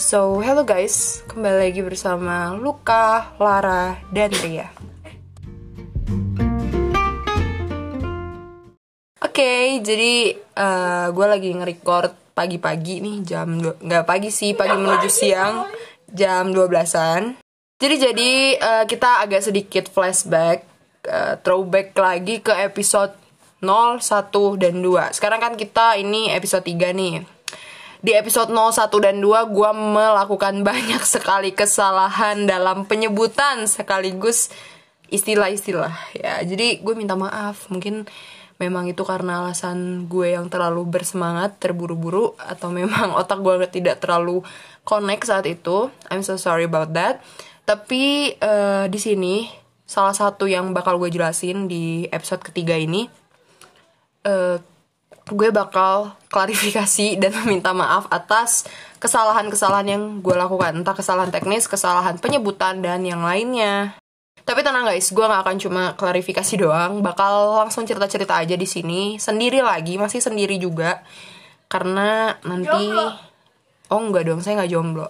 So, hello guys, kembali lagi bersama Luka, Lara, dan Ria. Oke, jadi gue lagi nge-record pagi-pagi nih jam nggak pagi sih, pagi menuju siang jam 12-an. Jadi jadi eh, kita agak sedikit flashback, eh, throwback lagi ke episode 0, 1, dan 2. Sekarang kan kita ini episode 3 nih. Di episode 0, 1, dan 2 gue melakukan banyak sekali kesalahan dalam penyebutan sekaligus istilah-istilah ya. Jadi gue minta maaf, mungkin memang itu karena alasan gue yang terlalu bersemangat, terburu-buru atau memang otak gue tidak terlalu connect saat itu. I'm so sorry about that. Tapi eh, di sini salah satu yang bakal gue jelasin di episode ketiga ini eh, gue bakal klarifikasi dan meminta maaf atas kesalahan-kesalahan yang gue lakukan entah kesalahan teknis, kesalahan penyebutan dan yang lainnya. Tapi tenang guys, gue gak akan cuma klarifikasi doang, bakal langsung cerita-cerita aja di sini sendiri lagi, masih sendiri juga karena nanti oh enggak dong, saya nggak jomblo.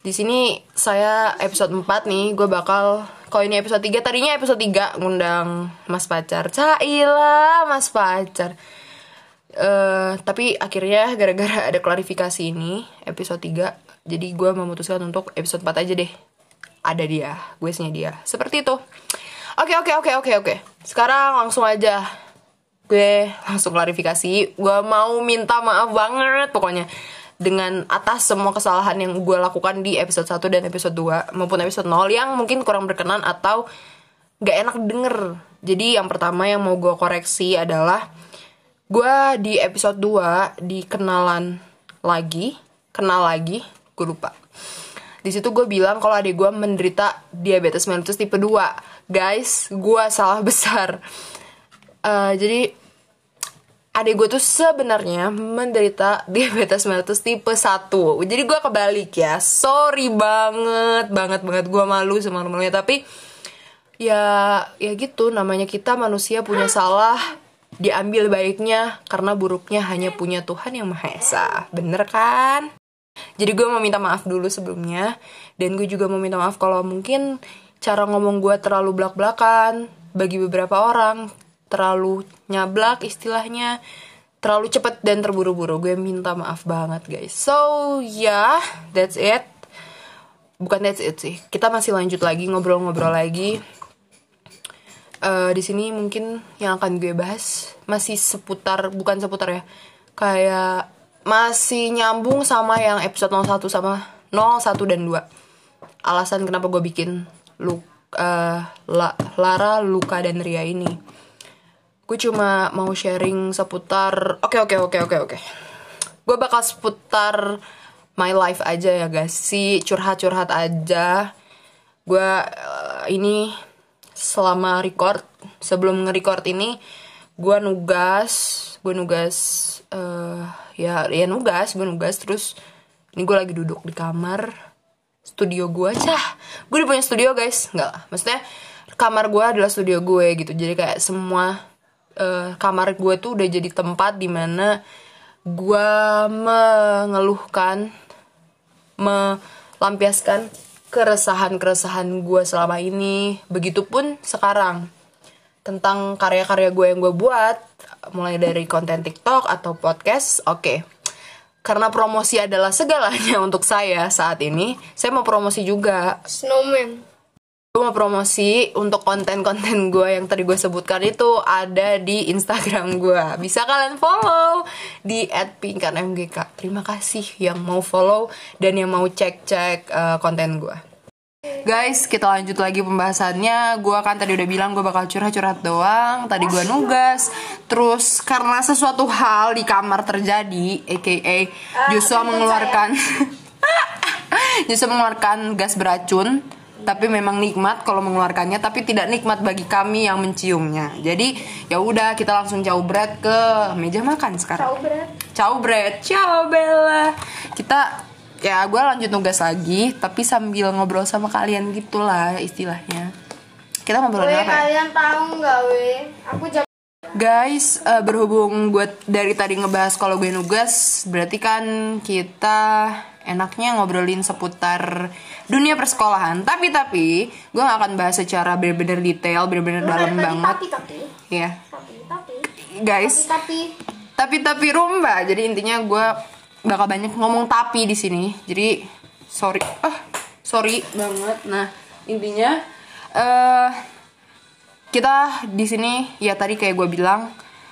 Di sini saya episode 4 nih, gue bakal kalau ini episode 3, tadinya episode 3 ngundang Mas Pacar. Caila, Mas Pacar. Eh, tapi akhirnya gara-gara ada klarifikasi ini episode 3 jadi gue memutuskan untuk episode 4 aja deh. Ada dia gue nya dia. Seperti itu. Oke oke oke oke oke. Sekarang langsung aja gue langsung klarifikasi. Gue mau minta maaf banget pokoknya dengan atas semua kesalahan yang gue lakukan di episode 1 dan episode 2 maupun episode 0 yang mungkin kurang berkenan atau gak enak denger. Jadi yang pertama yang mau gue koreksi adalah gue di episode 2 di kenalan lagi kenal lagi gue lupa. Di situ gue bilang kalau adik gue menderita diabetes mellitus tipe 2 guys gue salah besar. Eh, jadi adik gue tuh sebenarnya menderita diabetes mellitus tipe 1 jadi gue kebalik ya. Sorry banget banget banget. Gue malu sama malunya tapi ya ya gitu. Namanya kita manusia punya salah diambil baiknya karena buruknya hanya punya Tuhan yang Maha Esa. Bener kan? Jadi gue mau minta maaf dulu sebelumnya. Dan gue juga mau minta maaf kalau mungkin cara ngomong gue terlalu belak-belakan bagi beberapa orang. Terlalu nyablak istilahnya. Terlalu cepet dan terburu-buru. Gue minta maaf banget guys. So yeah that's it. Bukan that's it sih. Kita masih lanjut lagi ngobrol-ngobrol lagi Eh, di sini mungkin yang akan gue bahas masih seputar bukan seputar ya kayak masih nyambung sama yang episode 01 sama 01 dan 2 alasan kenapa gue bikin lu eh, La- Lara Luka dan Ria ini. Gue cuma mau sharing seputar oke oke oke oke oke. Gue bakal seputar my life aja ya guys. Si curhat curhat aja. Gue eh, ini selama record sebelum nge-record ini gue nugas gue nugas eh ya ya nugas gue nugas terus ini gue lagi duduk di kamar studio gue cah gue udah punya studio guys. Nggak lah maksudnya kamar gue adalah studio gue gitu. Jadi kayak semua eh, kamar gue tuh udah jadi tempat di mana gue mengeluhkan melampiaskan keresahan-keresahan gue selama ini. Begitupun sekarang tentang karya-karya gue yang gue buat, mulai dari konten TikTok atau podcast. Oke, karena promosi adalah segalanya untuk saya saat ini, saya mau promosi juga. Snowman. Gue mau promosi untuk konten-konten gue yang tadi gue sebutkan itu ada di Instagram gue. Bisa kalian follow di @pinkanmgk. Terima kasih yang mau follow dan yang mau cek-cek eh, konten gue. Guys, kita lanjut lagi pembahasannya. Gue kan tadi udah bilang gue bakal curhat-curhat doang. Tadi gue nugas. Terus karena sesuatu hal di kamar terjadi, aka Joshua mengeluarkan Joshua mengeluarkan gas beracun tapi memang nikmat kalau mengeluarkannya tapi tidak nikmat bagi kami yang menciumnya. Jadi ya udah kita langsung jauh bread ke meja makan sekarang. Ciao bread. Ciao Bella. Kita ya gue lanjut nugas lagi tapi sambil ngobrol sama kalian gitulah istilahnya. Kita ngobrolin Weh apa ya? kalian tahu nggak weh? Aku jam Guys, eh, berhubung gue dari tadi ngebahas kalau gue nugas, berarti kan kita enaknya ngobrolin seputar dunia persekolahan. Tapi tapi gue gak akan bahas secara bener-bener detail, bener-bener dalam tapi, banget. Tapi tapi Ya, tapi tapi guys. tapi Tapi tapi rumba. Jadi intinya gue bakal banyak ngomong tapi di sini. Jadi sorry, ah sorry banget. Nah intinya eh kita di sini ya tadi kayak gue bilang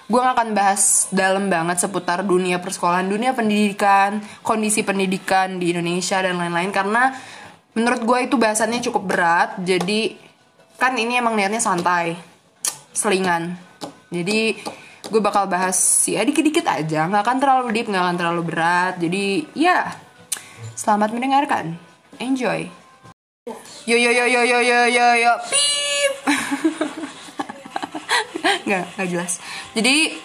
gue gak akan bahas dalam banget seputar dunia persekolahan, dunia pendidikan, kondisi pendidikan di Indonesia dan lain-lain karena menurut gue itu bahasannya cukup berat. Jadi kan ini emang niatnya santai, selingan. Jadi gue bakal bahas ya dikit-dikit aja, nggak akan terlalu deep, nggak akan terlalu berat. Jadi ya selamat mendengarkan, enjoy. Yo yo yo yo yo yo yo yo pip. nggak nggak jelas. Jadi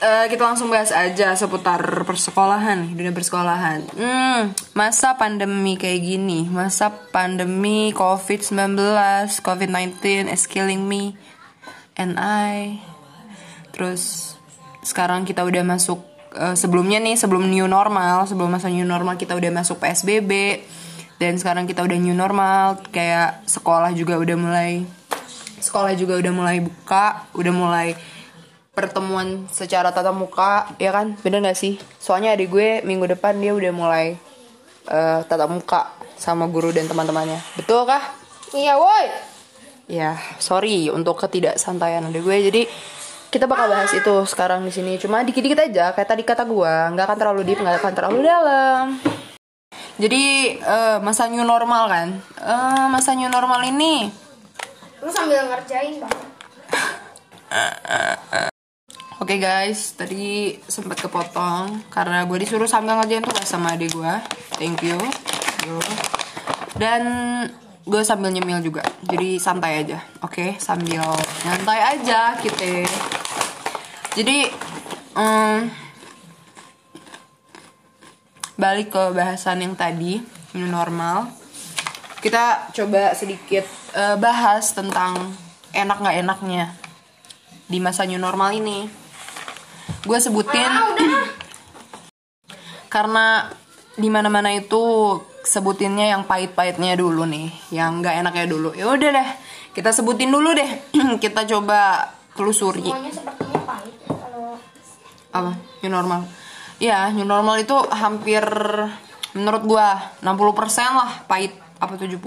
eh, kita langsung bahas aja seputar persekolahan, dunia persekolahan. Hmm, masa pandemi kayak gini, masa pandemi COVID-19, COVID-19 is killing me and I. Terus sekarang kita udah masuk eh, sebelumnya nih sebelum new normal, sebelum masa new normal kita udah masuk PSBB dan sekarang kita udah new normal, kayak sekolah juga udah mulai sekolah juga udah mulai buka, udah mulai pertemuan secara tatap muka, ya kan? Bener gak sih? Soalnya adik gue minggu depan dia udah mulai eh, tatap muka sama guru dan teman-temannya. Betul kah? iya woi Ya, sorry untuk ketidaksantaian adik gue. Jadi kita bakal bahas itu sekarang di sini. Cuma dikit-dikit aja, kayak tadi kata gue, nggak akan terlalu deep, nggak akan terlalu dalam. Jadi eh, masa new normal kan? Eh, masa new normal ini lu sambil ngerjain bang Oke guys, tadi sempat kepotong karena gue disuruh sambil ngerjain tugas sama adik gue. Thank you. Yo. Dan gue sambil nyemil juga. Jadi santai aja. Oke, sambil nyantai aja kita. Jadi em, balik ke bahasan yang tadi, new normal. Kita coba sedikit eh, bahas tentang enak nggak enaknya di masa new normal ini. Gue sebutin ah karena di mana-mana itu sebutinnya yang pahit-pahitnya dulu nih, yang nggak enaknya dulu. Ya udah deh, kita sebutin dulu deh. kita coba telusuri semuanya sepertinya pahit ya, kalau apa new normal. Ya, new normal itu hampir menurut gua 60% lah pahit apa 70%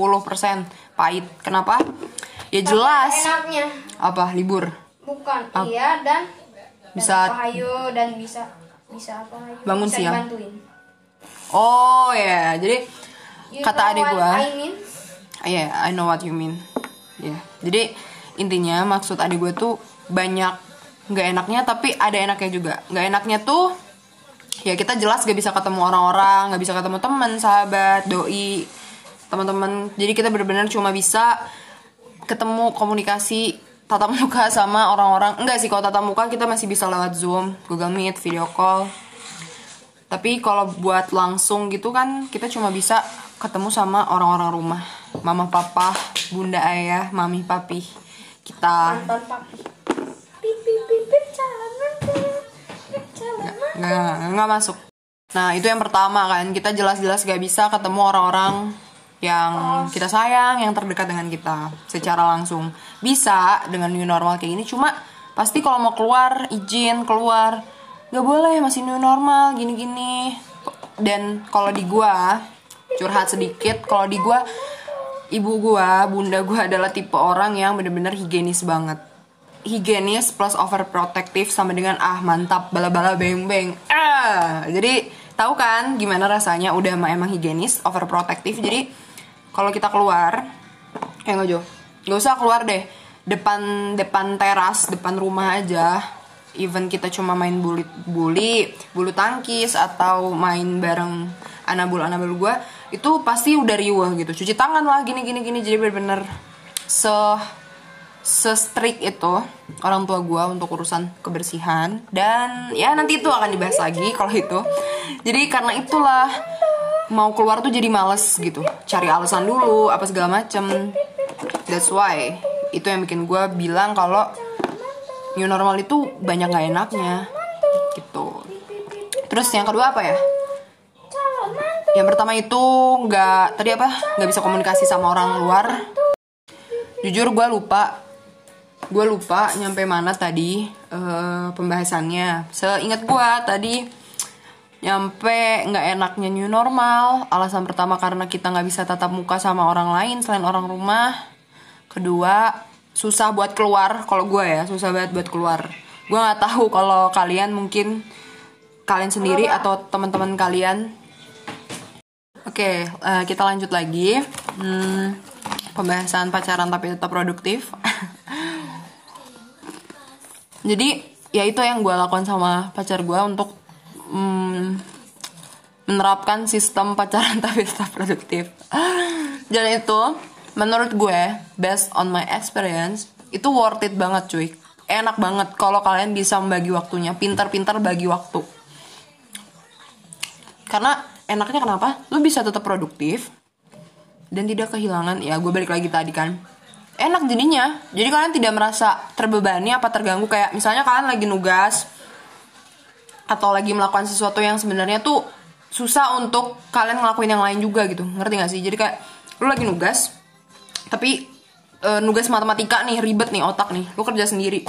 pahit. Kenapa? Ya jelas. enaknya Apa libur? bukan iya dan Bisa- Hayo dan bisa bisa apa lagi Bangun bisa siang. dibantuin. Oh ya, jadi You kata adik gua. I mean? Iya, I know what you mean. Ya, jadi intinya maksud adik gue tuh banyak nggak enaknya tapi ada enaknya juga. Nggak enaknya tuh ya kita jelas gak bisa ketemu orang-orang, nggak bisa ketemu teman, sahabat, doi, teman-teman. Jadi kita benar-benar cuma bisa ketemu komunikasi tatap muka sama orang-orang. Enggak sih kalau tatap muka kita masih bisa lewat Zoom, Google Meet, video call. Tapi kalau buat langsung gitu kan kita cuma bisa ketemu sama orang-orang rumah. Mama, papa, bunda, ayah, mami, papi. Kita Nonton papi. Nggak nggak masuk. Nah itu yang pertama kan kita jelas-jelas gak bisa ketemu orang-orang yang kita sayang, yang terdekat dengan kita secara langsung. Bisa dengan new normal kayak gini, cuma pasti kalau mau keluar izin keluar nggak boleh masih new normal gini-gini. Dan kalau di gua curhat sedikit, kalau di gua ibu gua, bunda gua adalah tipe orang yang bener-bener higienis banget higienis plus overprotective sama dengan ah mantap bala-bala beng-beng ah jadi tahu kan gimana rasanya udah emang higienis overprotective jadi kalau kita keluar eh nggak Jo. Nggak usah keluar deh. Depan depan teras depan rumah aja. Even kita cuma main buli buli bulu tangkis atau main bareng anabul anabul gue itu pasti udah riuh gitu. Cuci tangan lah gini gini gini. Jadi bener-bener se se-strict itu orang tua gue untuk urusan kebersihan dan ya nanti itu akan dibahas lagi kalau itu jadi karena itulah mau keluar tuh jadi males gitu cari alasan dulu apa segala macem that's why itu yang bikin gue bilang kalau new normal itu banyak gak enaknya gitu terus yang kedua apa ya. Yang pertama itu nggak tadi apa? Nggak bisa komunikasi sama orang luar. Jujur gue lupa. Gue lupa nyampe mana tadi eh, pembahasannya. Seingat gue tadi nyampe nggak enaknya new normal. Alasan pertama karena kita nggak bisa tatap muka sama orang lain selain orang rumah. Kedua susah buat keluar. Kalau gue ya susah banget buat keluar. Gue nggak tahu kalau kalian mungkin kalian sendiri atau teman-teman kalian Oke, eh, kita lanjut lagi. Hmm, pembahasan pacaran tapi tetap produktif. Jadi, ya itu yang gue lakukan sama pacar gue untuk hmm, menerapkan sistem pacaran tapi tetap produktif. Dan itu, menurut gue, based on my experience, itu worth it banget cuy. Enak banget kalau kalian bisa membagi waktunya, pintar-pintar bagi waktu. Karena enaknya kenapa? Lu bisa tetap produktif dan tidak kehilangan ya gue balik lagi tadi kan enak jadinya. Jadi kalian tidak merasa terbebani apa terganggu. Kayak misalnya kalian lagi nugas atau lagi melakukan sesuatu yang sebenarnya tuh susah untuk kalian ngelakuin yang lain juga gitu. Ngerti gak sih? Jadi kayak lu lagi nugas tapi e, nugas matematika nih ribet nih otak nih. Lu kerja sendiri.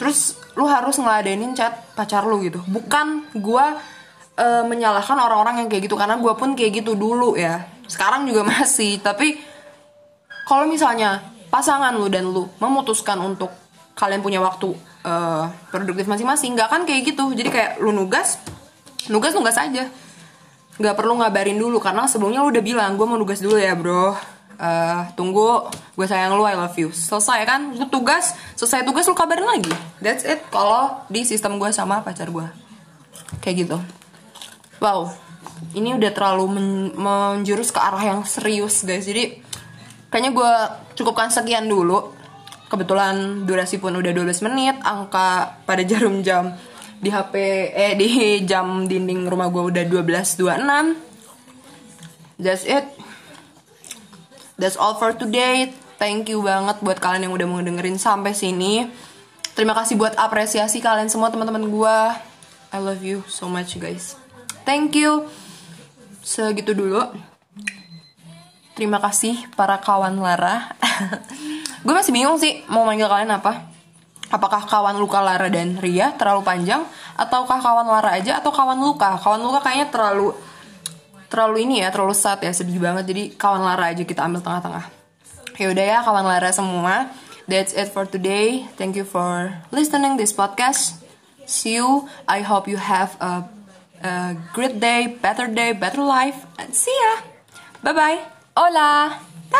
Terus lu harus ngeladenin chat pacar lu gitu. Bukan gua e, menyalahkan orang-orang yang kayak gitu. Karena gua pun kayak gitu dulu ya. Sekarang juga masih. Tapi kalau misalnya pasangan lu dan lu memutuskan untuk kalian punya waktu eh, produktif masing-masing nggak kan kayak gitu. Jadi kayak lu nugas nugas nugas aja nggak perlu ngabarin dulu karena sebelumnya lu udah bilang gue mau nugas dulu ya bro. Eh, tunggu gue sayang lu I love you. Selesai kan? Lu tugas selesai tugas lu kabarin lagi. That's it. Kalau di sistem gue sama pacar gue kayak gitu. Wow. Ini udah terlalu men- menjurus ke arah yang serius guys. Jadi kayaknya gue cukupkan sekian dulu. Kebetulan durasi pun udah 12 menit angka pada jarum jam di HP eh di jam dinding rumah gue udah 12.26 that's it. That's all for today. Thank you banget buat kalian yang udah mau dengerin sampai sini. Terima kasih buat apresiasi kalian semua teman-teman gue I love you so much guys. Thank you. Segitu dulu Terima kasih para kawan Lara. gue masih bingung sih mau manggil kalian apa. Apakah kawan Luka Lara dan Ria terlalu panjang ataukah kawan Lara aja atau kawan Luka? Kawan Luka kayaknya terlalu terlalu ini ya, terlalu sad ya, sedih banget. Jadi kawan Lara aja kita ambil tengah-tengah. Ya udah ya kawan Lara semua. That's it for today. Thank you for listening this podcast. See you. I hope you have a, a great day, better day, better life, and see ya. Bye bye. Hola. ¡Ta!